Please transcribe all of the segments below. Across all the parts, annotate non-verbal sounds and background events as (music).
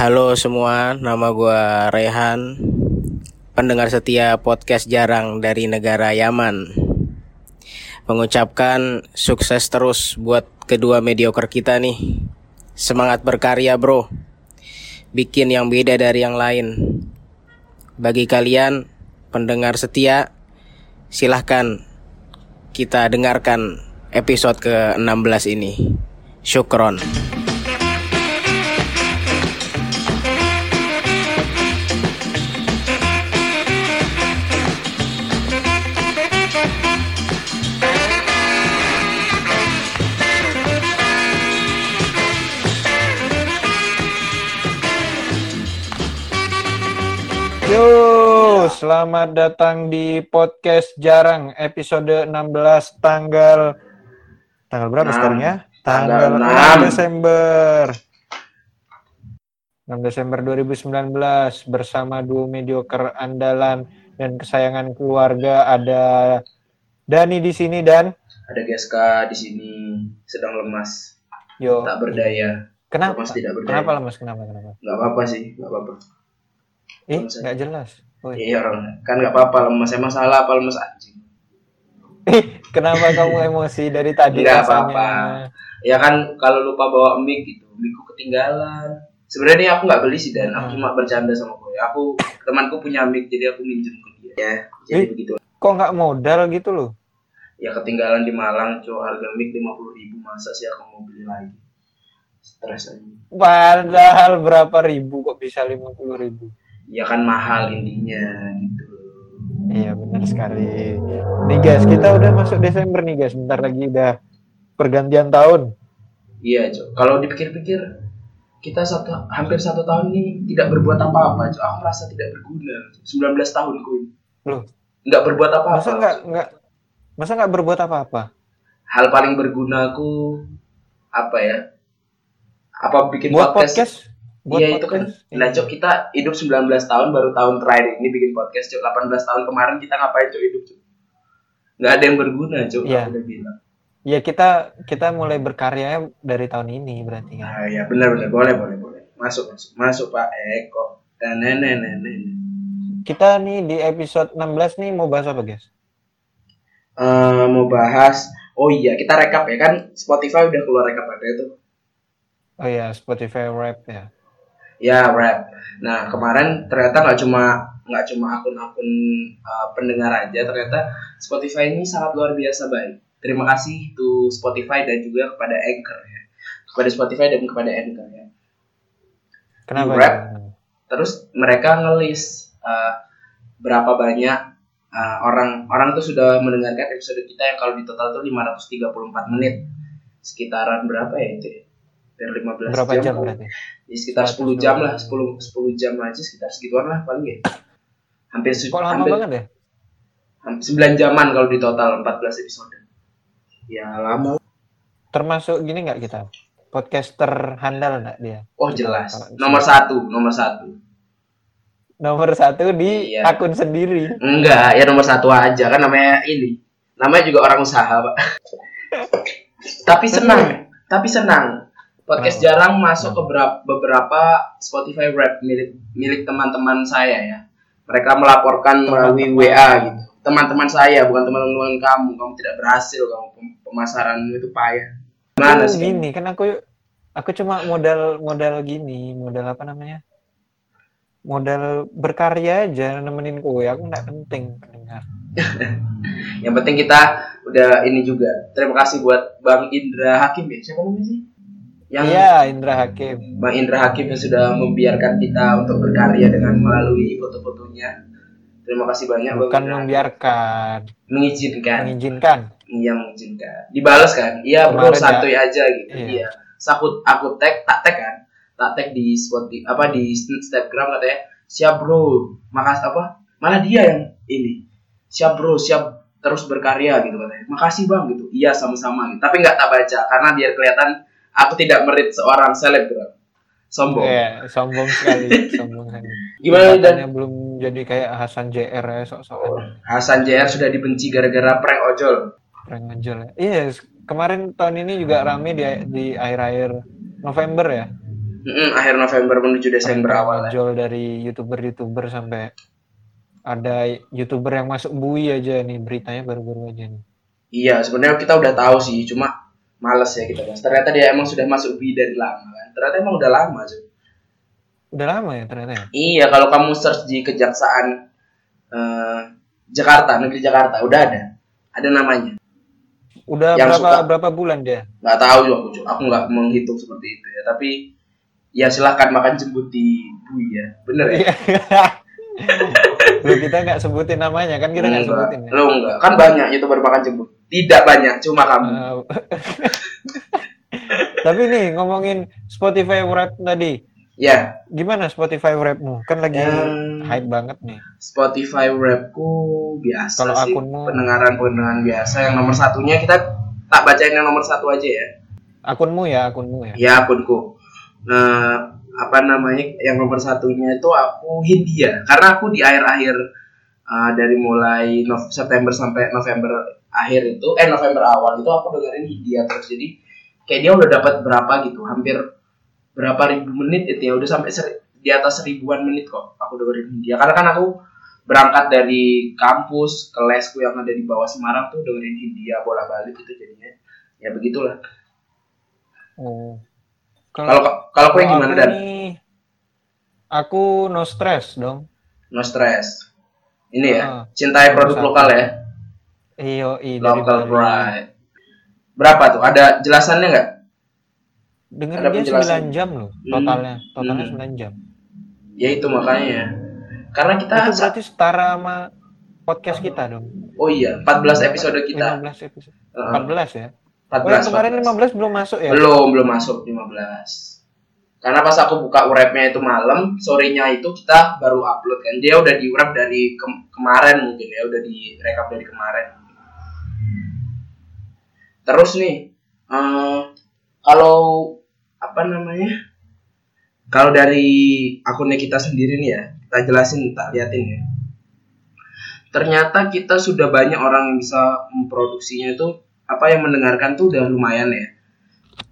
Halo semua, nama gua Rehan, pendengar setia podcast jarang dari negara Yaman. Mengucapkan sukses terus buat kedua mediocre kita nih. Semangat berkarya bro, bikin yang beda dari yang lain. Bagi kalian pendengar setia, silahkan kita dengarkan episode ke-16 ini. Syukron. Selamat datang di podcast Jarang episode 16 tanggal tanggal berapa sekarang ya? Tanggal Tanggal 6 enam. Desember. 6 Desember 2019 bersama duo mediocre andalan dan kesayangan keluarga ada Dani di sini dan Ada GSK di sini sedang lemas, yo. tak berdaya. Kenapa? Lemas tidak berdaya. Kenapa lemas? Kenapa? Kenapa? Nggak apa-apa sih, nggak apa-apa. Eh, nggak jelas. Woi. Iya orang kan nggak apa-apa lemas emang salah apa lemas anjing. Eh, kenapa kamu emosi dari tadi Nggak apa-apa. Ya kan kalau lupa bawa mic gitu, micku ketinggalan. Sebenarnya aku nggak beli sih dan aku Hmm. cuma bercanda sama gue. Aku temanku punya mic jadi aku minjem ke dia. Ya, jadi Eh. begitu. Kok nggak modal gitu loh? Ya ketinggalan di Malang, cow harga mic lima puluh ribu masa sih aku mau beli lagi. Stres aja. Padahal berapa ribu kok bisa lima puluh ribu? Ya kan mahal intinya gitu. Iya benar sekali. Nih guys, kita udah masuk Desember nih guys. Bentar lagi udah pergantian tahun. Iya, Cok. Kalau dipikir-pikir, kita satu hampir satu tahun ini tidak berbuat apa-apa, Cok. Aku merasa tidak berguna. 19 tahun kuy. Loh, Nggak berbuat apa-apa. masa nggak nggak masa nggak berbuat apa-apa? Hal paling berguna aku apa ya? Apa bikin Buat podcast? podcast? Buat Iya itu kan. podcast. Nah, Cok, kita hidup 19 tahun baru tahun terakhir ini bikin podcast, Cok. 18 tahun kemarin kita ngapain, Cok, hidup, Cok? Nggak ada yang berguna, Cok. Iya. Udah bilang. Ya kita kita mulai berkarya dari tahun ini berarti kan. Nah, ya benar-benar boleh, boleh, boleh. Masuk, masuk. Masuk, Pak Eko. Dan nenek, nenek. Kita nih di episode 16 nih mau bahas apa guys? eh mau bahas oh iya kita rekap ya kan Spotify udah keluar rekap ada itu Oh iya Spotify Rap ya. Ya rap nah kemarin ternyata nggak cuma nggak cuma akun-akun eh, pendengar aja ternyata Spotify ini sangat luar biasa baik terima kasih to Spotify dan juga kepada Anchor ya kepada Spotify dan kepada Anchor ya Kenapa? Rap. ya? terus mereka ngelis eh, berapa banyak eh, orang orang tuh sudah mendengarkan episode kita yang kalau di total tuh 534 menit sekitaran berapa ya itu ya? Hampir 15 Berapa jam kali. berarti? Ya, sekitar 10 jam lah 10 10 jam aja sekitar segituan lah paling ya hampir Kok lama hampir, banget ya? hampir 9 jaman kalau di total 14 episode ya lama Termasuk gini nggak kita? Podcaster handal nggak dia? oh jelas Kalau- nomor satu nomor satu Nomor satu di Iya. akun sendiri. Enggak, ya nomor satu aja kan namanya ini. Namanya juga orang usaha, Pak. (laughs) tapi senang, tapi senang. Podcast Kenapa? jarang masuk ke berap- beberapa Spotify Rap milik milik teman-teman saya ya. Mereka melaporkan melalui. WA gitu. Teman-teman saya, bukan teman-teman kamu. Kamu tidak berhasil, kamu Pem- pemasaranmu itu payah. Aku sih? gini kan aku aku cuma modal modal gini, modal apa namanya? Modal berkarya aja nemenin kue. Aku nggak penting pendengar. (laughs) Yang penting kita udah ini juga. Terima kasih buat Bang Indra Hakim ya. Siapa namanya sih? Yang Iya, Indra Hakim. Bang Indra Hakim yang sudah membiarkan kita untuk berkarya dengan melalui foto-fotonya. Terima kasih banyak Bang Bukan Indra. membiarkan, mengizinkan. mengizinkan. Iya mengizinkan. Dibalas kan? Iya bro Kemarin ya. aja gitu. Iya. Iya. Sakut aku tag tak tag kan? Tak tag di Spotify apa di Instagram katanya. Siap bro. Makasih apa? Malah dia yang ini. Siap bro, siap terus berkarya gitu katanya. Makasih bang gitu. Iya sama-sama gitu. Tapi nggak tak baca karena biar kelihatan aku tidak merit seorang selebgram. Sombong. Iya, sombong sekali, (laughs) sombong sekali. Gimana dan belum jadi kayak Hasan JR ya sok-sokan Hasan JR sudah dibenci gara-gara prank ojol. prank ojol ya. Iya, kemarin tahun ini juga rame di di akhir-akhir November ya. Mm-mm, akhir November menuju Desember awal ya. Jual dari youtuber-youtuber sampai ada youtuber yang masuk bui aja nih beritanya baru-baru aja nih. Iya, sebenarnya kita udah tahu sih, cuma males ya kita bahas. Ternyata dia emang sudah masuk bi dari lama kan. Ternyata emang udah lama sih. Udah lama ya ternyata ya. Iya, kalau kamu search di kejaksaan eh, Jakarta, negeri Jakarta, udah ada, ada namanya. Udah Yang berapa suka- berapa bulan dia? Nggak tahu juga aku, aku nggak menghitung seperti itu ya. Tapi ya silahkan makan jemput di bui ya, bener ya. (laughs) Loh, kita nggak sebutin namanya kan kita nggak sebutin ya. lo enggak. Kan banyak youtuber makan jemput. Tidak banyak, cuma kamu. (laughs) Tapi nih ngomongin Spotify Wrap tadi, Ya, gimana Spotify Wrapmu? Kan lagi Yang- hype banget nih. Spotify rapku biasa Kalau sih. akunmu? Pendengaran-pendengaran biasa. Yang nomor satunya kita tak bacain yang nomor satu aja ya. Akunmu ya, akunmu ya. Ya akunku. Nah, apa namanya? Yang nomor satunya itu aku Hindia. Karena aku di akhir-akhir uh, dari mulai September sampai November akhir itu, eh November awal itu aku dengerin Hindia terus. Jadi kayak dia udah dapat berapa gitu, hampir berapa ribu menit itu ya udah sampai seri- di atas ribuan menit kok aku dengerin Hindia. Karena kan aku berangkat dari kampus ke lesku yang ada di bawah Semarang tuh dengerin Hindia bola balik itu jadinya ya begitulah. Oh. Kalau kalau kue kalau gimana dan? aku no stress dong. No stress. Ini ya, Ah. cintai produk lokal ya, Iyo, i dari local Bali. pride. Berapa tuh? Ada jelasannya nggak? Ada dia penjelasan. 9 jam loh Hmm. totalnya. Totalnya Hmm. 9 jam. Ya itu makanya. Karena kita, Itu berarti setara sama podcast kita dong. oh iya, 14 episode kita. 15 episode. Heeh, 14 ya. 14. Oh, yang kemarin 14. 15 belum masuk ya? Belum, belum masuk 15. Karena pas aku buka wrapnya itu malam, sorenya itu kita baru upload kan. Dia udah di wrap dari ke- kemarin mungkin ya, udah direkap dari kemarin. Terus nih, eh, kalau apa namanya? Kalau dari akunnya kita sendiri nih ya, kita jelasin, tak liatin ya. Ternyata kita sudah banyak orang yang bisa memproduksinya itu apa yang mendengarkan tuh udah lumayan ya.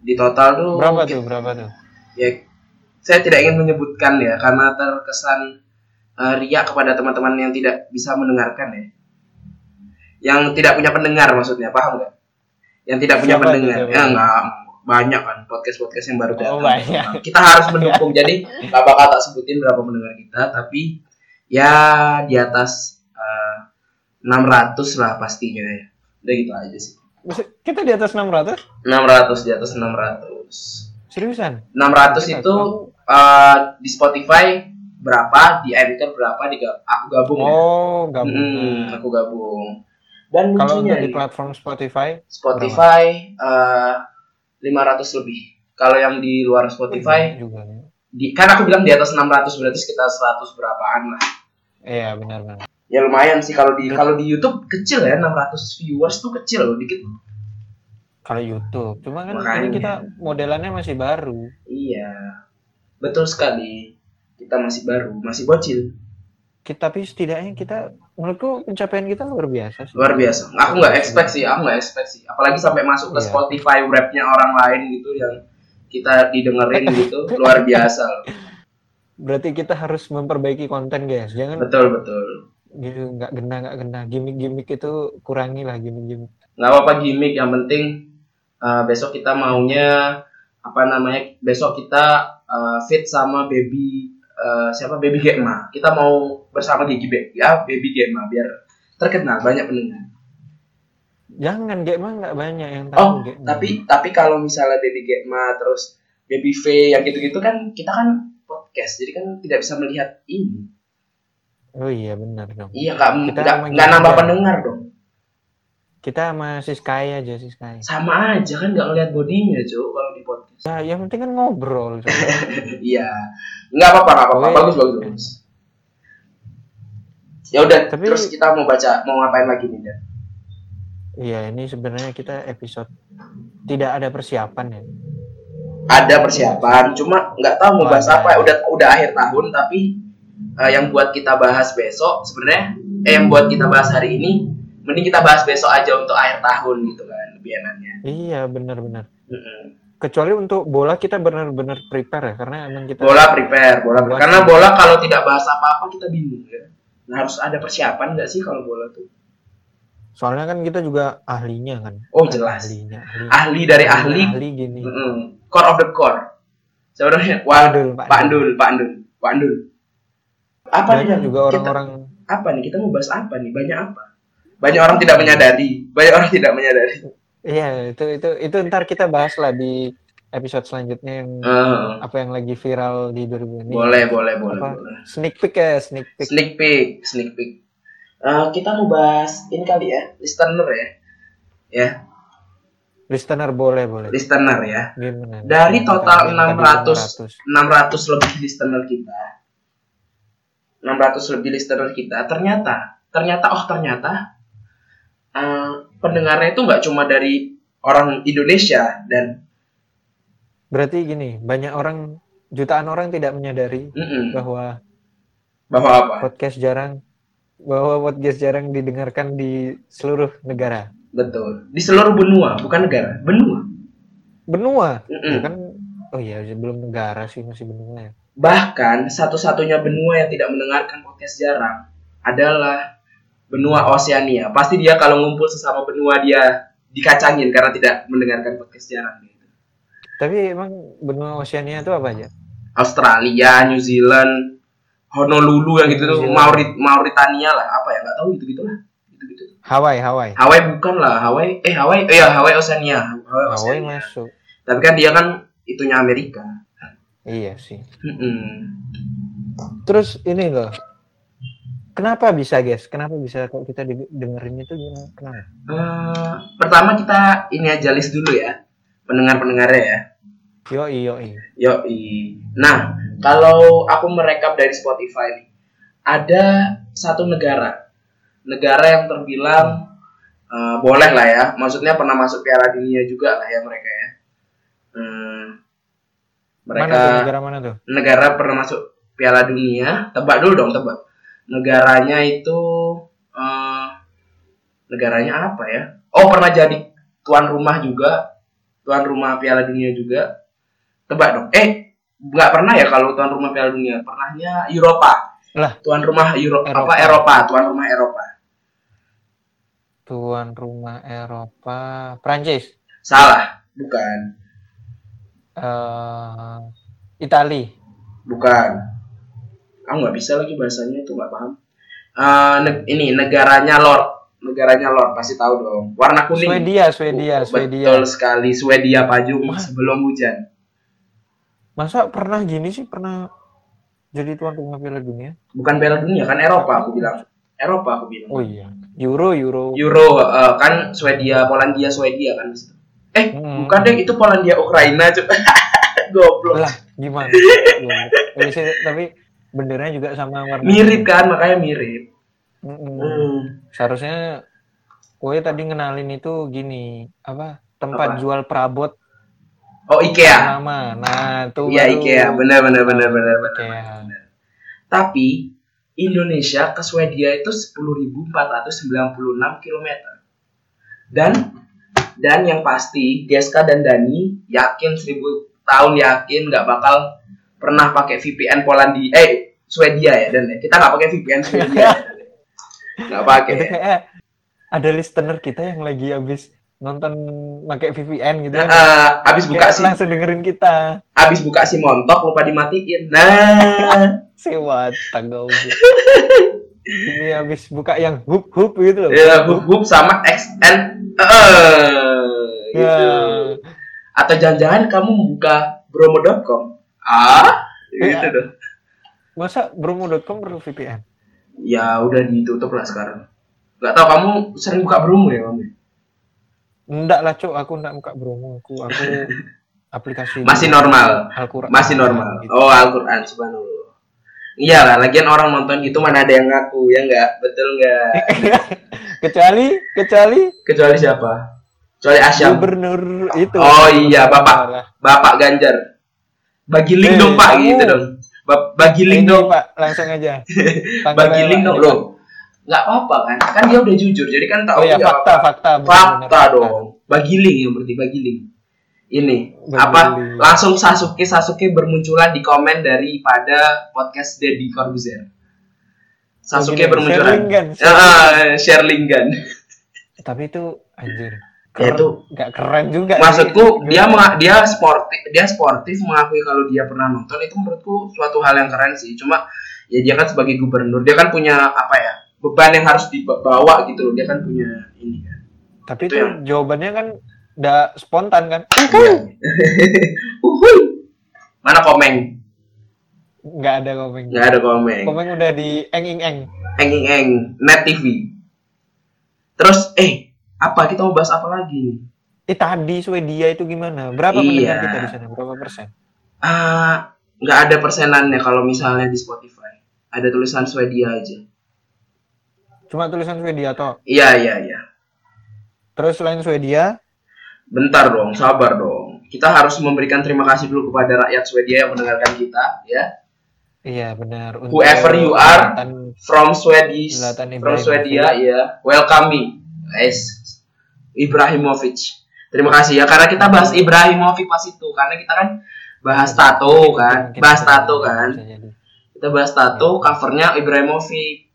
Di total tuh Berapa tuh? Berapa tuh? ya saya tidak ingin menyebutkan ya karena terkesan eh, riak kepada teman-teman yang tidak bisa mendengarkan ya yang tidak punya pendengar maksudnya paham nggak yang tidak punya Siapa pendengar ya nggak banyak kan podcast podcast yang baru datang Oh, banyak. (laughs) kita harus (laughs) mendukung jadi nggak bakal tak sebutin berapa pendengar kita tapi ya di atas eh, 600 lah pastinya ya udah gitu aja sih Kita di atas 600? 600 di atas 600 Seriusan? 600 Kita itu eh, di Spotify berapa, di Anchor berapa, di aku gabung ya. Oh, gabung. Mm, aku gabung. Dan Kalau untuk di platform Spotify, Spotify eh 500 lebih. Kalau yang di luar Spotify, juga. ya. di, kan aku bilang di atas 600 berarti sekitar 100 berapaan lah. Iya, benar-benar. Ya lumayan sih kalau di kalau di YouTube kecil ya 600 viewers tuh kecil loh dikit. Kalau YouTube, cuma kan Makanya. ini kita modelannya masih baru. Iya. Betul sekali. Kita masih baru, masih bocil. Kita tapi setidaknya kita menurutku pencapaian kita luar biasa sih. luar biasa aku nggak expect sih aku nggak expect sih apalagi sampai masuk ke Iya. Spotify rapnya orang lain gitu yang kita didengerin (laughs) gitu luar biasa. Berarti kita harus memperbaiki konten, guys. Jangan betul betul gitu nggak gena nggak gena gimmick-gimmick itu kurangi lah gimmick-gimmick. nggak apa-apa gimmick yang penting uh, besok kita maunya apa namanya besok kita uh, fit sama baby uh, siapa baby Gemma kita mau bersama Gigi Be ya baby Gemma biar terkenal banyak pendengar Jangan Gemma nggak banyak yang tahu Oh, Gemma. tapi tapi kalau misalnya Baby Gemma terus Baby V yang gitu-gitu kan kita kan podcast, jadi kan tidak bisa melihat ini. Oh iya benar dong. Iya, nggak nggak nambah ya. pendengar dong. Kita sama si Sky aja si Sky. Sama aja kan nggak ngeliat bodinya, Cuk, kalau di podcast. Ya, yang penting kan ngobrol. (laughs) Iya, nggak apa-apa, nggak apa-apa, Oke. bagus bagus bagus. Ya udah, Tapi- terus kita mau baca, mau ngapain lagi nih, Dan? Iya ini sebenarnya kita episode tidak ada persiapan ya. Ada persiapan, cuma nggak tahu mau Oh, bahas apa. Udah udah akhir tahun, tapi eh, yang buat kita bahas besok sebenarnya, eh yang buat kita bahas hari ini, mending kita bahas besok aja untuk akhir tahun gitu kan, lebih enaknya. Iya benar-benar. Mm-mm. kecuali untuk bola kita benar-benar prepare ya karena emang kita Bola prepare, bola Buat- karena bola kalau tidak bahas apa-apa kita bingung ya. Nah, harus ada persiapan nggak sih kalau bola tuh? soalnya kan kita juga ahlinya kan Oh, jelas. ahlinya ahli, Ahli dari ahli, ahli gini mm, core of the core. Sebenarnya, wah, Andul, Pak Pak Andul, Pak Andul, Pak Andul. Apa nih? juga orang-orang apa nih? Kita mau bahas apa nih? Banyak apa? Banyak orang tidak menyadari. Banyak orang tidak menyadari. iya itu itu itu ntar kita bahas lah di episode selanjutnya yang Eh, apa yang lagi viral di 2000 ini boleh, boleh, boleh, Apa? boleh. sneak peek ya sneak peek Sneak peek, sneak peek. Eh, kita mau bahas ini kali ya, listener ya. Ya, listener boleh boleh listener ya. gimana Dari total Yang tadi 600 600 lebih listener kita. 600 lebih listener kita. Ternyata, ternyata oh ternyata eh, pendengarnya itu nggak cuma dari orang Indonesia dan berarti gini banyak orang jutaan orang tidak menyadari mm-mm, bahwa bahwa apa? podcast jarang bahwa podcast jarang didengarkan di seluruh negara Betul. Di seluruh benua, bukan negara, benua. benua kan oh iya belum negara sih masih benua ya Bahkan satu-satunya benua yang tidak mendengarkan podcast jarang adalah benua Oceania. Pasti dia kalau ngumpul sesama benua dia dikacangin karena tidak mendengarkan podcast jarang. Gitu. tapi emang benua Oceania itu apa aja Australia, New Zealand, Honolulu yang gitu tuh. Maurit Mauritania lah, apa ya nggak tahu gitu gitulah, gitu gitu. Hawaii Hawaii Hawaii bukan lah, Hawaii, eh Hawaii, eh ya Hawaii Oceania, Hawaii Hawaii Oceania. masuk Tapi kan dia kan itunya Amerika. iya sih Mm-mm. terus ini loh kenapa bisa guys kenapa bisa kok kita dengerin itu gimana kenapa Eh, pertama kita ini aja list dulu ya, pendengar-pendengarnya ya. yoi yoi Yoi. Nah, kalau aku merekap dari Spotify nih, ada satu negara, negara yang terbilang eh, boleh lah ya, maksudnya pernah masuk Piala Dunia juga lah ya mereka ya. Hmm, mereka mana tuh negara mana tuh negara pernah masuk Piala Dunia, tebak dulu dong tebak. Negaranya itu eh, negaranya apa ya? Oh pernah jadi tuan rumah juga, tuan rumah Piala Dunia juga. Tebak dong. Eh nggak pernah ya kalau tuan rumah Piala Dunia, pernahnya Eropa. Lah. Tuan rumah Euro Eropa. apa Eropa, tuan rumah Eropa. tuan rumah Eropa Prancis Salah, bukan, eh Itali bukan. Aku nggak bisa lagi bahasanya itu nggak paham. Eh, ne- ini negaranya Lord, negaranya Lord pasti tahu dong. Warna kuning. Swedia Swedia Oh, Swedia Betul sekali, Swedia Pajung Wah. sebelum hujan. masa pernah gini sih pernah jadi tuan rumah Piala Dunia Bukan Piala Dunia kan Eropa aku bilang. Eropa aku bilang. oh iya Euro Euro Euro eh, kan Swedia, Polandia, Swedia kan. Eh, Hmm. bukan deh itu Polandia Ukraina coba. (laughs) Goblok. lah gimana Tapi sih- tapi benderanya juga sama warna Mirip kan, makanya mirip. Mm-mm. Hmm. seharusnya gue tadi ngenalin itu gini apa tempat Apa? jual perabot Oh, IKEA. nama nah tuh Iya, baru- IKEA. Benar benar benar benar benar. Tapi Indonesia ke Swedia itu 10.496 km. Dan dan yang pasti Deska dan Dani yakin 1000 tahun yakin nggak bakal pernah pakai VPN Polandia eh Swedia ya dan ya. kita nggak pakai VPN Swedia ya, ya. nggak pakai itu ya. kayak ada listener kita yang lagi habis nonton pakai VPN gitu kan Eh, abis buka Kayak si langsung dengerin kita abis buka si montok lupa dimatiin nah (laughs) sewat tanggal ini habis buka yang hup hup gitu loh ya hub hub sama XN eh gitu. Ya. atau jangan-jangan kamu membuka bromo.com ah gitu Iya. dong. Masa bromo.com perlu VPN ya udah ditutup lah sekarang. Nggak tahu kamu sering buka bromo ya kamu enggak lah cok aku enggak buka bromo. Aku aku (laughs) aplikasi Masih normal. Al-Quran. Masih normal? Gitu. oh Al-Quran subhanallah. Iya lah lagian orang nonton gitu mana ada yang ngaku ya nggak? Betul nggak? (laughs) Kecuali kecuali kecuali siapa? Kecuali Asyam. Gubernur itu. Oh iya, Bapak. Bapak Ganjar bagi link Eh, dong Pak kamu- gitu dong Ba- bagi link Ini, dong pak langsung aja (laughs) bagi link dong loh nggak apa-apa kan kan dia udah jujur jadi kan tahu oh ya fakta apa-apa. fakta benar, fakta benar, dong bagi link yang berarti bagi link ini Berbeli. apa langsung Sasuke Sasuke bermunculan di komen daripada podcast Deddy Corbuzier. Sasuke gini, bermunculan. Sherlingan, Ah, Sherlingan. (laughs) Tapi itu anjir. Ya, Keren, itu. nggak keren juga. sih. Maksudku dia menga- dia sportif dia sportif mengakui kalau dia pernah nonton itu menurutku suatu hal yang keren sih. Cuma ya dia kan sebagai gubernur dia kan punya apa ya beban yang harus dibawa gitu loh. Dia kan punya ini kan. Tapi itu itu yang- jawabannya kan udah spontan kan? Iya. (laughs) Uhuy. Mana komeng? Nggak ada komen. Nggak ada komeng. Komen udah di eng eng eng. Eng eng eng net TV. Terus eh apa kita mau bahas apa lagi nih? Eh tadi Swedia itu gimana? Berapa Iya. pendengar kita di sana? Berapa persen? Ah, nggak ada persenannya kalau misalnya di Spotify. Ada tulisan Swedia aja. Cuma tulisan Swedia toh. Iya iya iya. Terus selain Swedia, Bentar dong, sabar dong. Kita harus memberikan terima kasih dulu kepada rakyat Swedia yang mendengarkan kita, ya. iya benar. Untuk Whoever you are, Zlatan- From Swedish, Zlatan from. Swedia, ya. Welcome me, guys. Ibrahimovic. Terima kasih ya, karena kita bahas Ibrahimovic pas itu, karena kita kan bahas tato kan, bahas tato kan. Kita bahas tato, covernya Ibrahimovic.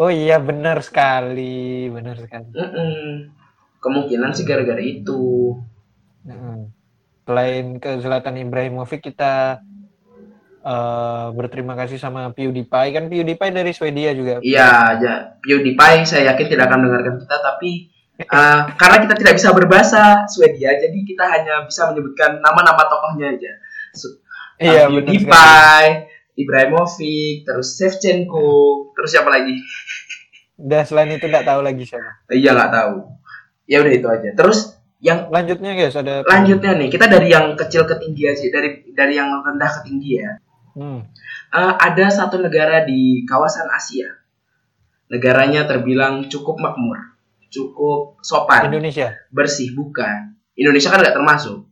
Oh iya benar sekali, benar sekali. Mm-mm. Kemungkinan sih gara-gara itu. Mm. Selain ke Zlatan Ibrahimovic kita eh, berterima kasih sama PewDiePie kan PewDiePie dari Swedia juga. Iya, ya. PewDiePie saya yakin tidak akan mendengarkan kita, tapi uh, (laughs) karena kita tidak bisa berbahasa Swedia, jadi kita hanya bisa menyebutkan nama-nama tokohnya aja. So, uh, Iya benar sekali. PewDiePie, Ibrahimovic, terus Shevchenko, terus siapa lagi? (laughs) Udah selain itu nggak tahu lagi siapa. Iya nggak tahu. Ya udah itu aja. Terus yang Lanjutnya guys ada lanjutnya nih, kita dari yang kecil ke tinggi aja, dari dari yang rendah ke tinggi ya. Hmm. Eh, ada satu negara di kawasan Asia. Negaranya terbilang cukup makmur, cukup sopan, Indonesia. bersih, bukan. Indonesia kan nggak termasuk.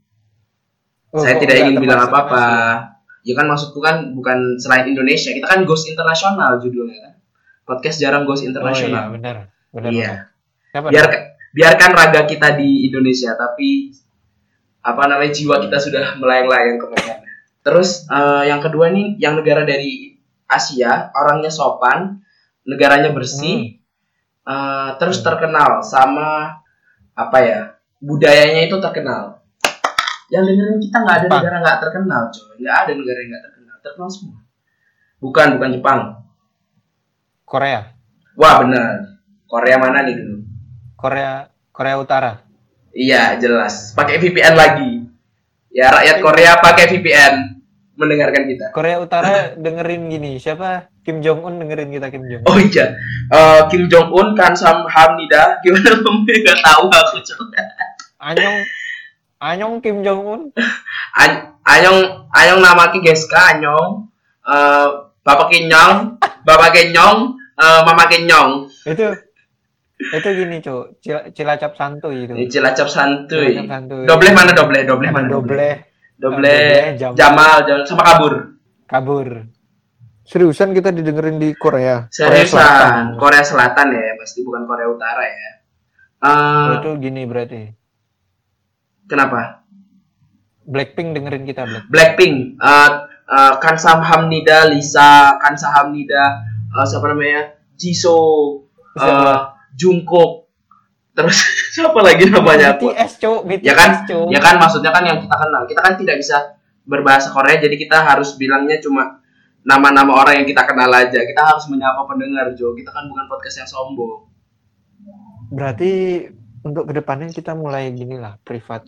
Oh, Saya tidak ingin bilang termasuk apa-apa. Asia? Ya kan maksudku kan bukan selain Indonesia, kita kan Ghost Internasional judulnya kan. Podcast jarang Ghost Oh iya Internasional. benar. Benar. Iya. benar. Biar biarkan raga kita di Indonesia, tapi apa namanya jiwa kita sudah melayang-layang ke mana. Terus eh, yang kedua nih, yang negara dari Asia, orangnya sopan, negaranya bersih, eh, terus Hmm. terkenal sama apa ya budayanya itu terkenal. Yang dengerin kita nggak ada Jepang. negara nggak terkenal, coy. Nggak ada negara yang nggak terkenal, terkenal semua. Bukan, bukan Jepang. Korea. Wah benar. Korea mana nih dulu? Korea Korea Utara. Iya jelas. Pakai VPN lagi. Ya rakyat Korea pakai VPN mendengarkan kita. Korea Utara (laughs) dengerin gini, siapa? Kim Jong Un dengerin kita Kim Jong Un. Oh iya, Eh, Kim Jong Un kan Sam Hamnida (laughs) gimana ngomongnya nggak tahu aku coba. Anyong Anyong Kim Jong Un. (laughs) Anyong Anyong nama ki Geska Anyong. Eh, Bapak Kenyong, Bapak Kenyong, eh, Mama Kenyong. Itu itu gini. Cil- Cilacap santuy itu. Cilacap santuy. Cilacap santuy. Doble mana doble? Doble mana Doble Doble Doble, Jamal. Jamal, Jamal sama kabur. kabur. Seriusan kita didengerin di Korea. Korea Selatan. Seriusan, Korea Selatan ya, pasti bukan Korea Utara ya. Oh, itu gini berarti. kenapa? Blackpink dengerin kita Black. Blackpink, eh eh, Kansam Hamnida, Lisa, Kansam Hamnida, eh, siapa namanya? Jisoo? Jungkook, terus (laughs) siapa lagi namanya aku? BTS, Cuk. BTS, Ya kan, Cuk. ya kan maksudnya kan yang kita kenal. Kita kan tidak bisa berbahasa Korea, jadi kita harus bilangnya cuma nama-nama orang yang kita kenal aja. Kita harus menyapa pendengar, Jo. Kita kan bukan podcast yang sombong. Berarti untuk ke depannya kita mulai gini lah, privat.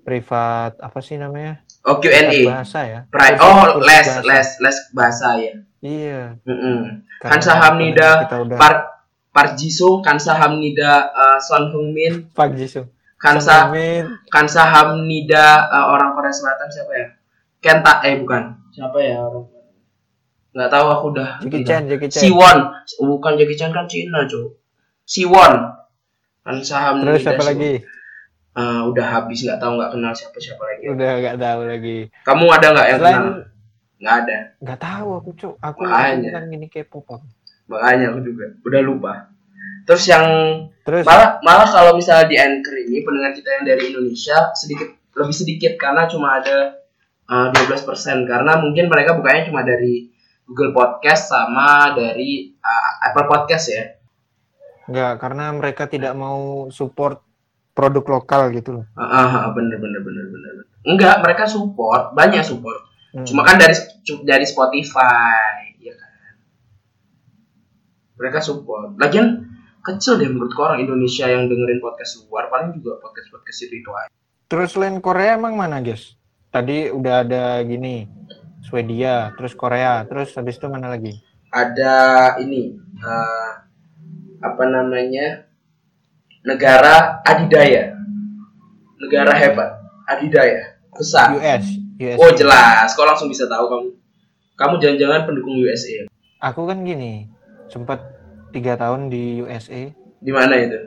Privat apa sih namanya? Oh, Q&A. bahasa ya. Pri- oh, kursus les, bahasa. les, les bahasa ya. Iya. Mm-mm. karena Kansa Hamnida, kita udah Park Park Jisoo, Kansa Hamnida, uh, Son Heung-min, Pak Jisoo. Kansa. Kansa Hamnida uh, orang Korea Selatan siapa ya? Kenta eh bukan. Siapa ya orang? Nggak tahu aku udah. Jackie Chan, Jackie Chan. Siwon, bukan Jackie Chan kan Cina, Cuk. Siwon. Kansa Hamnida. Terus siapa Siwon. lagi? Uh, udah habis nggak tahu nggak kenal siapa siapa lagi. Udah gak tahu lagi. Kamu ada nggak yang Selain kenal? Nggak ada. nggak tahu aku cuk. Aku Makanya. kan gini K-pop. aku. Makanya aku juga udah lupa. Terus yang Terus malah malah kalau misalnya di anchor ini pendengar kita yang dari Indonesia sedikit lebih sedikit karena cuma ada uh, 12% karena mungkin mereka bukanya cuma dari Google Podcast sama dari uh, Apple Podcast ya. Enggak, karena mereka tidak mau support produk lokal gitu loh. Ah, uh, bener bener bener bener. Enggak, mereka support, banyak support. Hmm. Cuma kan dari dari Spotify. Mereka support. Lagian kecil deh menurut orang Indonesia yang dengerin podcast luar paling juga podcast podcast itu itu aja. Terus selain Korea emang mana, guys? Tadi udah ada gini, Swedia, terus Korea, terus habis itu mana lagi? Ada ini uh, apa namanya negara adidaya, negara hebat, adidaya, besar. US, US. Oh jelas, kau langsung bisa tahu kamu. Kamu jangan-jangan pendukung USA. Aku kan gini, sempat tiga tahun di USA, Di mana itu?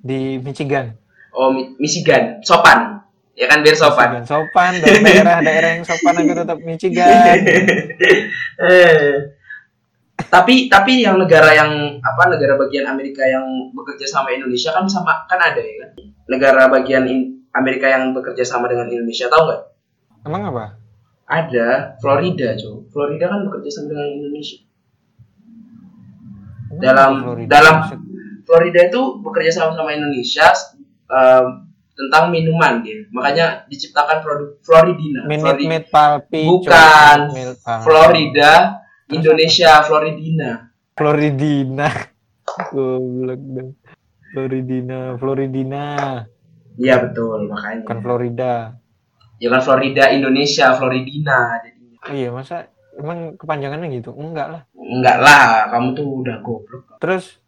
di Michigan. Oh Mi- Michigan, sopan. Ya kan biar sopan. Michigan sopan, dan daerah-daerah (laughs) yang sopan aku tetap Michigan. Eh. (laughs) tapi tapi yang negara yang apa negara bagian Amerika yang bekerja sama Indonesia kan sama kan ada ya kan negara bagian in- Amerika yang bekerja sama dengan Indonesia tahu nggak Emang apa? ada Florida cuy Florida kan bekerja sama dengan Indonesia Dalam- Florida? dalam- Florida itu bekerja sama sama Indonesia em, tentang minuman dia makanya diciptakan produk Floridina Minute Flori- Maid Palpi. Bukan. Minute. Florida Indonesia Floridina Floridina. (laughs) Goblok dong. Floridina, Floridina, Iya betul makanya bukan Florida. ya kan Florida Indonesia Floridina jadinya Oh iya, masa emang kepanjangannya gitu? Enggak lah. Enggak lah kamu tuh udah goblok. Terus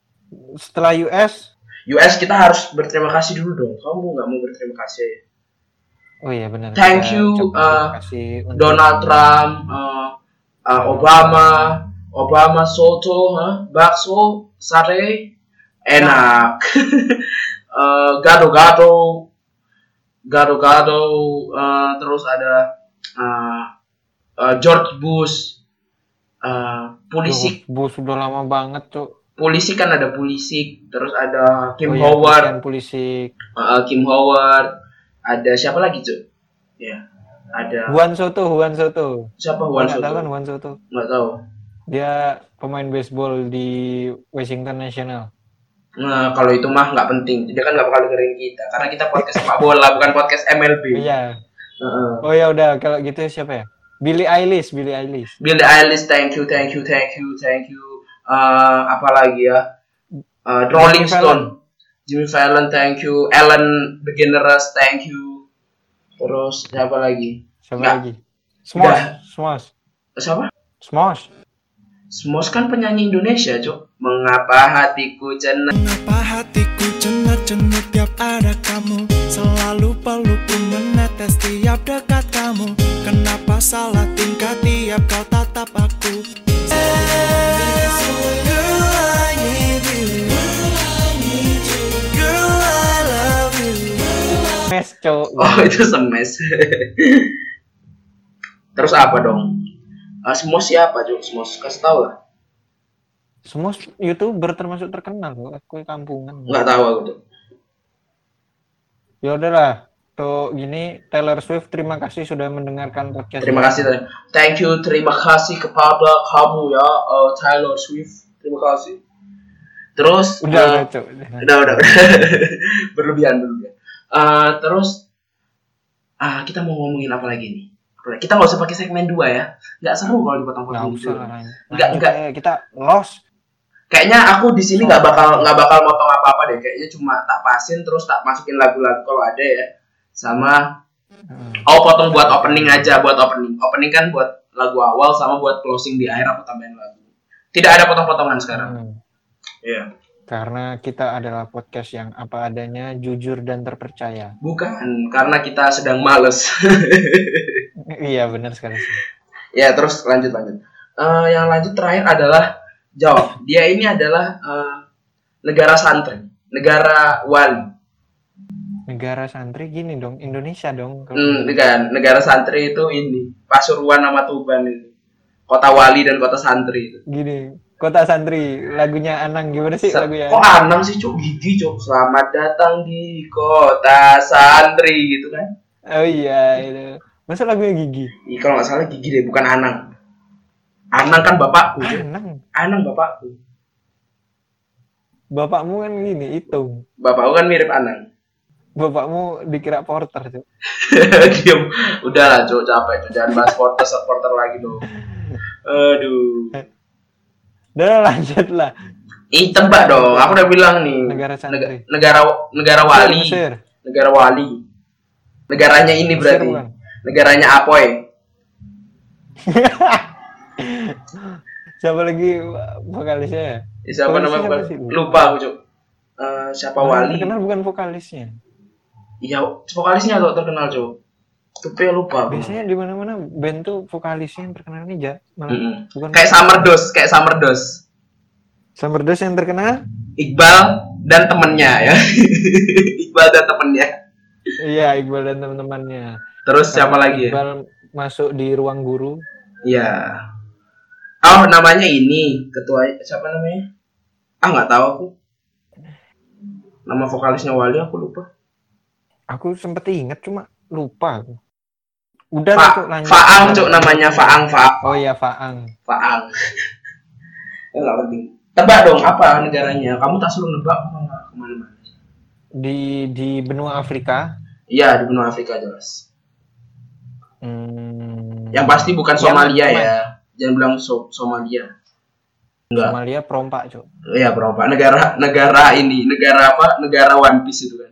setelah US, US kita harus berterima kasih dulu dong. Kamu nggak mau berterima kasih? Oh iya benar. Thank you, uh, terima kasih untuk Donald Trump uh, uh, Obama Obama soto huh? bakso sate enak. (laughs) Uh, gado-gado gado-gado uh, terus ada uh, uh, George Bush uh, polisi Bu sudah lama banget tuh. polisi kan ada polisi terus ada Kim oh, iya, Howard Pulisic. uh, Kim Howard ada siapa lagi cuy ya ada Juan Soto, Juan Soto. siapa Juan Nggak tahu Soto kan Juan Soto? nggak tahu Dia pemain baseball di Washington National. nah kalau itu mah nggak penting dia kan nggak bakal dengerin kita karena kita podcast sepak bola bukan podcast MLB Iya. Heeh. Oh ya udah kalau gitu siapa ya? Billie Eilish, Billie Eilish. Billie Eilish thank you thank you thank you thank you. Eh, apa lagi ya? Eh, Rolling Jimmy Stone. Jimmy Fallon thank you. Ellen DeGeneres thank you. Terus siapa lagi? Siapa Nggak. lagi? Smosh, Smosh, siapa? Smosh. Smos kan penyanyi Indonesia cuk. Mengapa hatiku cenat Mengapa hatiku cenut-cenut tiap ada kamu? Selalu pelukku menetes tiap dekat kamu Kenapa salah tingkah tiap kau tatap aku Girl, I need you. Girl, I love you. Mes, cowok. Oh itu semes. Terus apa dong? Uh, Smos siapa Cuk? Smos kasih tau lah. Smosh youtuber termasuk terkenal kok. Aku kampungan. Nggak tahu aku tuh. Ya udahlah. Tuh gini Taylor Swift terima kasih sudah mendengarkan podcast. Terima kasih tadi. Thank you, terima kasih kepada kamu ya uh, Taylor Swift. Terima kasih. Terus Udah, uh, udah, udah udah, udah. (laughs) berlebihan berlebihan. Uh, terus ah kita mau ngomongin apa lagi nih? Apa? Kita nggak usah pakai segmen dua ya. Nggak seru kalau dipotong-potong gitu. Nggak, nggak. Kita lost. Kayaknya aku di sini nggak bakal nggak bakal motong apa-apa deh. Kayaknya cuma tak pasin terus tak masukin lagu-lagu kalau ada ya. Sama Hmm. oh potong buat opening aja buat opening. Opening kan buat lagu awal sama buat closing di akhir aku tambahin lagu. Tidak ada potong-potongan sekarang. Hmm. Iya. Karena kita adalah podcast yang apa adanya, jujur dan terpercaya. Bukan karena kita sedang males. (laughs) iya benar sekali sih. ya terus lanjut lanjut. Eh, yang lanjut terakhir adalah jawab. Dia ini adalah eh, negara santri, negara wali. Negara santri gini dong, Indonesia dong. Kalau Hmm, kan negara santri itu ini Pasuruan sama Tuban ini. Kota wali dan kota santri itu. Gini, Kota Santri, lagunya Anang gimana sih Sa- lagunya? Kok Anang sih cok gigi cok. Selamat datang di kota santri gitu kan? Oh iya itu. Masa lagunya Gigi? Ih, kalau nggak salah gigi deh, bukan Anang. Anang kan bapakku. Anang. Anang bapakku. Bapakmu kan gini, hitung. Bapakku kan mirip Anang. Bapakmu dikira porter tuh. (laughs) Diam. Udah lah cok capek cok. Jangan bahas supporter supporter lagi dong. Aduh. Udah lanjut lah. Ih tebak dong. Aku udah bilang nih. Negara santri. Nega- negara negara wali. Mesir. Negara wali. Negaranya ini Mesir berarti. bukan? Negaranya Apoy. (laughs) Siapa lagi vokalisnya ya? Siapa siapa? Lupa aku cok. Eh, siapa wali? Terkenal bukan vokalisnya. Iya, vokalisnya tuh terkenal cok. Tapi lupa. Biasanya di mana-mana band tuh vokalisnya yang terkenal nih ja. Malah Mm-mm. bukan Kayak Summer Dose, kayak Summer Dose. Summer Dose yang terkenal? Iqbal dan temennya ya. (laughs) Iqbal dan temennya. Iya, Iqbal dan teman-temannya. Terus siapa lagi ya? Iqbal masuk di ruang guru. Iya. Oh, namanya ini ketua siapa namanya? Ah, nggak tahu aku. Nama vokalisnya Wali aku lupa. Aku sempet inget cuma lupa aku. Udah Fa Cuk, lanjut. Faang, cuk namanya Faang, Faang, Oh iya, Faang. Faang. (laughs) Ya nggak penting. Tebak dong apa negaranya? Kamu tak suruh nebak ke mana-mana. Di di benua Afrika. Iya di benua Afrika jelas. Hmm, Yang pasti bukan Somalia Yaman. ya. Jangan bilang so Somalia. Enggak. Somalia perompak, Cuk. Iya bro, Pak. Negara negara ini, negara apa? Negara One Piece itu kan.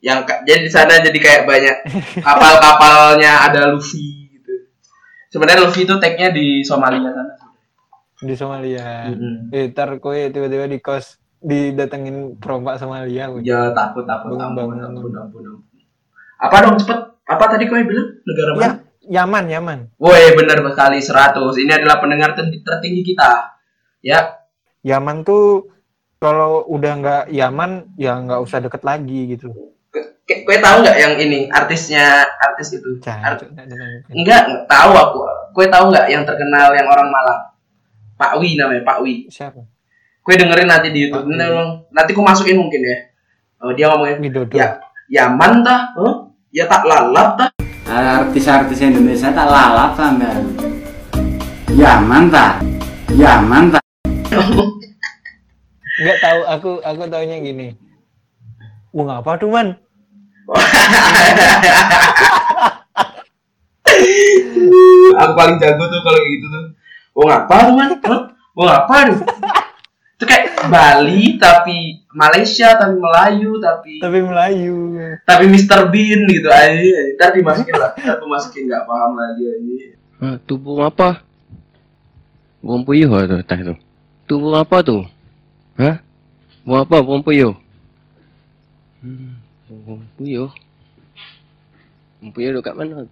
Yang jadi di sana jadi kayak banyak (laughs) kapal-kapalnya ada Luffy gitu. Sebenarnya Luffy itu tagnya di Somalia sana. Di Somalia. Mm-mm. Eh, ntar kowe tiba-tiba di kos didatengin perompak Somalia. kowe. Ya takut takut ampun, ampun, ampun, ampun. Apa dong cepet? Apa tadi kau bilang negara Ya, mana? Yaman, Yaman. Woi benar sekali 100. Ini adalah pendengar ter- tertinggi kita. Ya, Yaman tuh kalau udah nggak Yaman ya nggak usah deket lagi gitu. Kue tahu nggak yang ini artisnya artis itu? Art-. Enggak, enggak tahu aku. Kue tahu nggak yang terkenal yang orang Malang? Pak Wi namanya, Pak Wi. Siapa? Kue dengerin nanti di YouTube. Nanti, nanti aku masukin mungkin ya. Oh, dia ngomongin, Widodo. ya, Yaman tah? Huh? Ya tak lalap tah? artis-artis Indonesia tak lalap sampean. Yaman ta? Yaman ta? Nggak tahu aku aku taunya gini. Wong apa tuh man? Aku paling jago tuh kalau kayak gitu tuh. Wong apa tuh man? Hah? Wong apa tuh? Itu kayak Bali tapi Malaysia tapi Melayu tapi Tapi Melayu. tapi Mr Bean gitu aja. Ntar dimasukin lah. Aku masukin nggak paham lagi aja. Ah, tu burung apa? Burung puyuh lah tu atas tu. Tu burung apa tu? Ha? Burung apa? Burung puyuh? Hmm, burung puyuh. Burung puyuh dekat mana?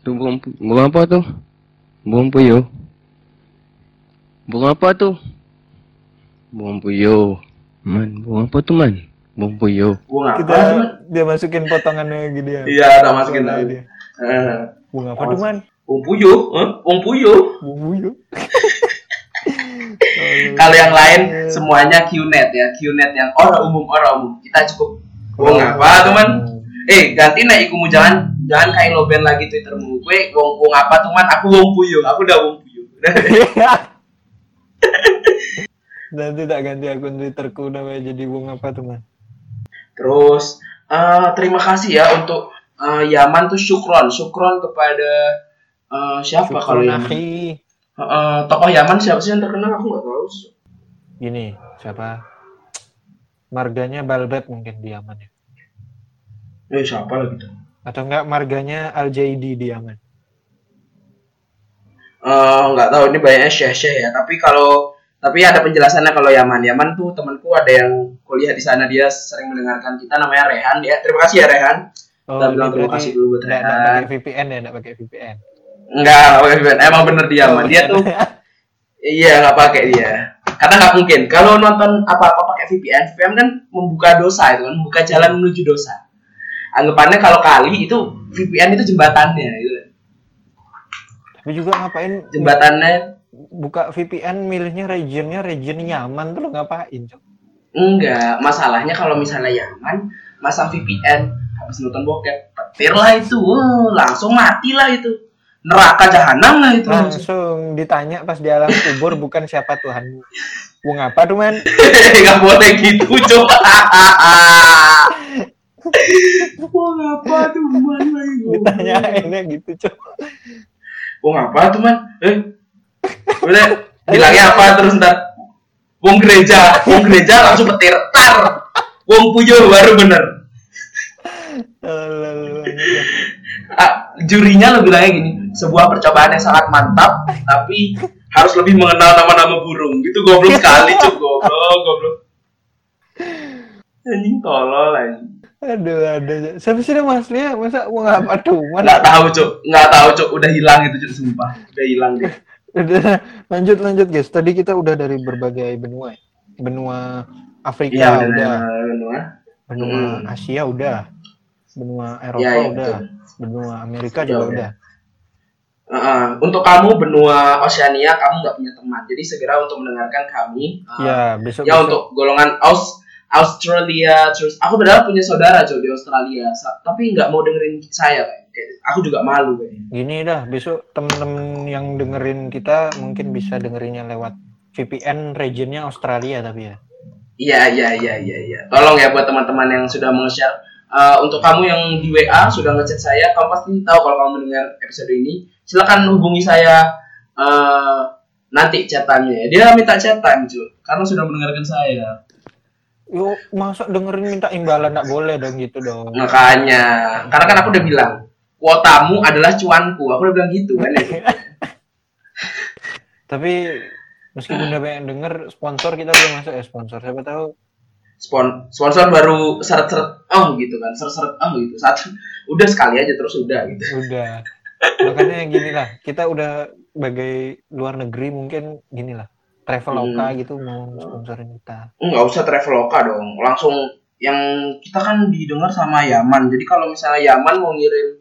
Tu burung, burung apa tu? Burung puyuh. Burung apa tu? Burung puyuh. Man, burung apa tu man? Burung puyuh. Wong apa Kita tuh man? dia masukin potongannya gitu ya. Iya, tak masukin lagi. dia. Eh, Wong apa tuh man? Wong puyuh, huh? Wong puyuh. Bubuyu. Kalau yang lain semuanya QNet ya, QNet yang orang umum orang umum. Kita cukup wong apa teman? Eh ganti naik ikumu jangan jangan kayak loben lagi twittermu. Gue wong wong apa teman? Aku wong puyuh. Aku udah wong puyuh. (laughs) Nanti tak ganti akun Twitterku namanya jadi wong apa tuh man? Terus eh, terima kasih ya untuk eh, Yaman tuh syukron, syukron kepada eh, siapa kalau yang akhi. Eh, tokoh Yaman siapa sih yang terkenal? Aku nggak tahu. Gini, siapa? Marganya Balbet mungkin di Yaman ya. Eh siapa lagi tuh? Atau enggak marganya Al Jaidi di Yaman. Eh, nggak tahu ini banyaknya syekh syekh ya. Tapi kalau tapi ada penjelasannya kalau Yaman. Yaman tuh temanku ada yang kuliah di sana. Dia sering mendengarkan kita namanya Rehan. Ya terima kasih ya Rehan. Oh, Kita bilang terima kasih dulu buat nggak- nggak Rehan. pakai VPN ya, enggak pakai VPN. enggak nggak pakai VPN emang bener dia Yaman. Dia tuh iya nggak pakai dia. Karena nggak mungkin. Kalau nonton apa apa pakai VPN VPN kan membuka dosa itu kan membuka jalan menuju dosa anggapannya kalau kali itu VPN itu jembatannya gitu Tapi juga ngapain Jembatannya buka VPN milihnya regionnya region nyaman tuh lo ngapain, Cok? enggak. Masalahnya kalau misalnya Yaman masang VPN habis nonton bokep, petir lah itu. Langsung mati lah itu. Neraka jahanam lah itu. langsung. Ditanya pas di alam kubur bukan siapa Tuhanmu. Wong apa tuh man? (laughs) Gak boleh gitu, coba. (laughs) Wah, apa tuh mana (laughs) Ditanyainnya gitu, Cok. Wong apa tuh man? Eh, udah bilangnya apa terus ntar? Wong gereja, wong gereja langsung petir tar. Wong puyuh baru bener. Ah, jurinya lo bilangnya gini, sebuah percobaan yang sangat mantap, tapi harus lebih mengenal nama-nama burung. Gitu goblok sekali, cuk goblok, goblok. Anjing tolol anjing. Aduh, ada. Siapa sih nama aslinya? Masa wong apa tuh? Nggak tahu, cuk. Nggak tahu, cuk. Udah hilang itu, cuk, sumpah. Udah hilang dia. Udah, lanjut lanjut guys. Tadi kita udah dari berbagai benua. ya. Benua Afrika Iya, udah, udah. udah. benua Hmm. Asia udah, benua Eropa Iya, iya, udah, betul. benua Amerika juga udah. udah. Heeh. untuk kamu benua Oceania, kamu nggak punya teman. Jadi segera untuk mendengarkan kami. Uh, Ya, besok ya untuk golongan Aus Australia terus aku padahal punya saudara cuy di Australia. Tapi nggak mau dengerin saya kayak aku juga malu kayaknya gini dah, besok temen-temen yang dengerin kita mungkin bisa dengerinnya lewat VPN regionnya Australia tapi ya. iya iya iya iya iya. Tolong ya buat teman-teman yang sudah meng-share. Eh, untuk kamu yang di WA sudah ngechat saya kamu pasti tahu kalau kamu mendengar episode ini. Silakan hubungi saya eh, nanti chatannya dia minta chatan cuy karena sudah mendengarkan saya Yo, masa dengerin minta imbalan nggak boleh dong gitu dong. makanya karena kan aku udah bilang kuotamu adalah cuanku aku udah bilang gitu kan. (laughs) Tapi meskipun udah banyak denger, sponsor kita belum masuk ya sponsor. Siapa tahu Spon sponsor baru seret-seret oh gitu kan seret-seret oh gitu satu (laughs) udah sekali aja terus udah gitu udah. Makanya gini lah, kita udah sebagai luar negeri mungkin gini lah. Traveloka Hmm. gitu mau sponsorin kita. nggak usah traveloka dong langsung yang kita kan didengar sama Yaman jadi kalau misalnya Yaman mau ngirim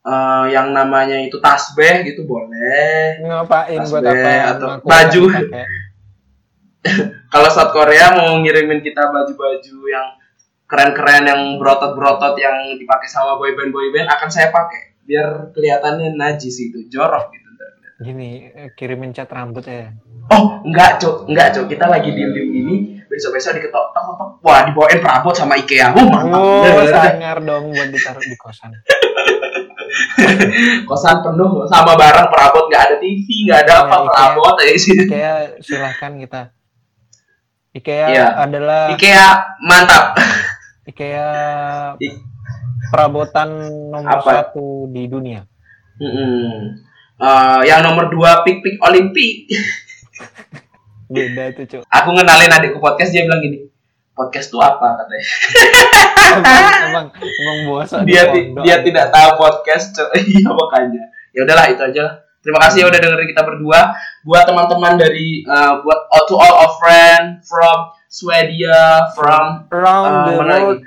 eh, yang namanya itu tasbeh gitu boleh Ngapain buat Tasbih apa? atau baju. pakai. (laughs) kalau South Korea mau ngirimin kita baju-baju yang keren-keren yang berotot-berotot yang dipakai sama boyband boyband akan saya pakai biar kelihatannya najis itu jorok gitu Gini, eh, kirimin cat rambut ya. Oh, enggak, Cok. Enggak, Cok. Kita lagi diem-diem gini, besok-besok diketok tok tok. Wah, dibawain perabot sama IKEA. Oh, mantap. Oh, sangar dong buat ditaruh di kosan. (laughs) Kosan penuh sama barang perabot, enggak ada TV, enggak ada Ya, apa IKEA. perabot aja sih. IKEA silahkan kita. IKEA Iya. adalah IKEA mantap. IKEA (laughs) I- perabotan nomor Apa? satu di dunia. Mm-mm. Eh, yang nomor dua pik pik Olimpik. (laughs) Beda itu, Cuk. Aku ngenalin adikku podcast dia bilang gini, podcast tuh apa katanya. emang, emang, emang bosok di dia dia tidak tahu podcast Cok. (laughs) iya makanya ya udahlah itu aja lah terima kasih ya udah dengerin kita berdua buat teman-teman dari uh, buat all to all of friend from Swedia from around uh, the world.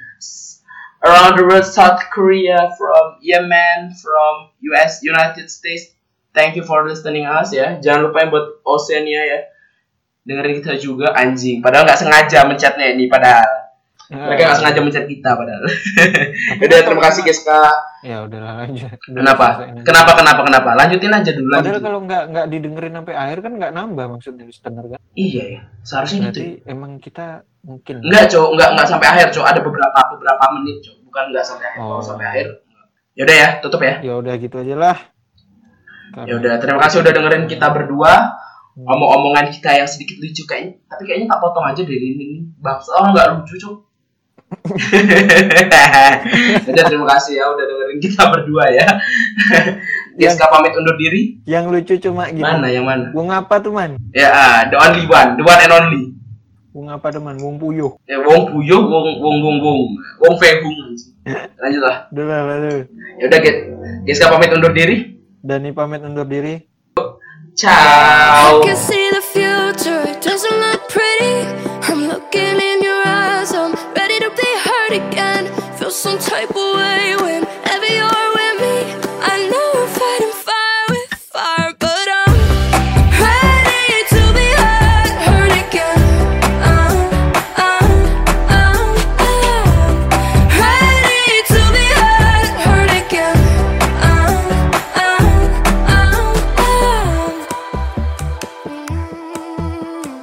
around the world South Korea from Yemen from US United States thank you for listening us ya jangan lupa yang buat Oceania ya dengerin kita juga anjing padahal nggak sengaja mencetnya ini padahal mereka nggak sengaja mencet kita padahal udah terima kasih guys kak Ya udahlah lanjut. Udah Kenapa? Kenapa? Kenapa? Kenapa? Lanjutin aja dulu. Padahal Lanjutin. kalau nggak nggak didengerin sampai akhir kan nggak nambah maksudnya listener kan. Iya ya. Seharusnya gitu. Berarti ya. emang kita mungkin Enggak, Cok. Enggak, enggak sampai akhir, Cok. Ada beberapa beberapa menit, Cok. Bukan enggak sampai akhir. Kalau Oh. sampai akhir. Ya udah ya, tutup ya. ya udah gitu aja lah. Ya udah, terima kasih udah dengerin kita berdua. Omong-omongan kita yang sedikit lucu kayaknya, tapi kayaknya tak potong aja dari ini. Bang, oh enggak lucu, Cok. (laughs) udah terima kasih ya udah dengerin kita berdua ya. Giska pamit undur diri. Yang lucu cuma gini. Mana yang mana? Wong apa tuh man? Ya, ah, the only one, the one and only. Wong apa tuh man? Wong puyuh. Ya, wong puyo, wong wong wong wong, wong febung. (laughs) Lanjut lah. Udah lah. Ya udah, Get. Giska pamit undur diri. Dani pamit undur diri. Ciao.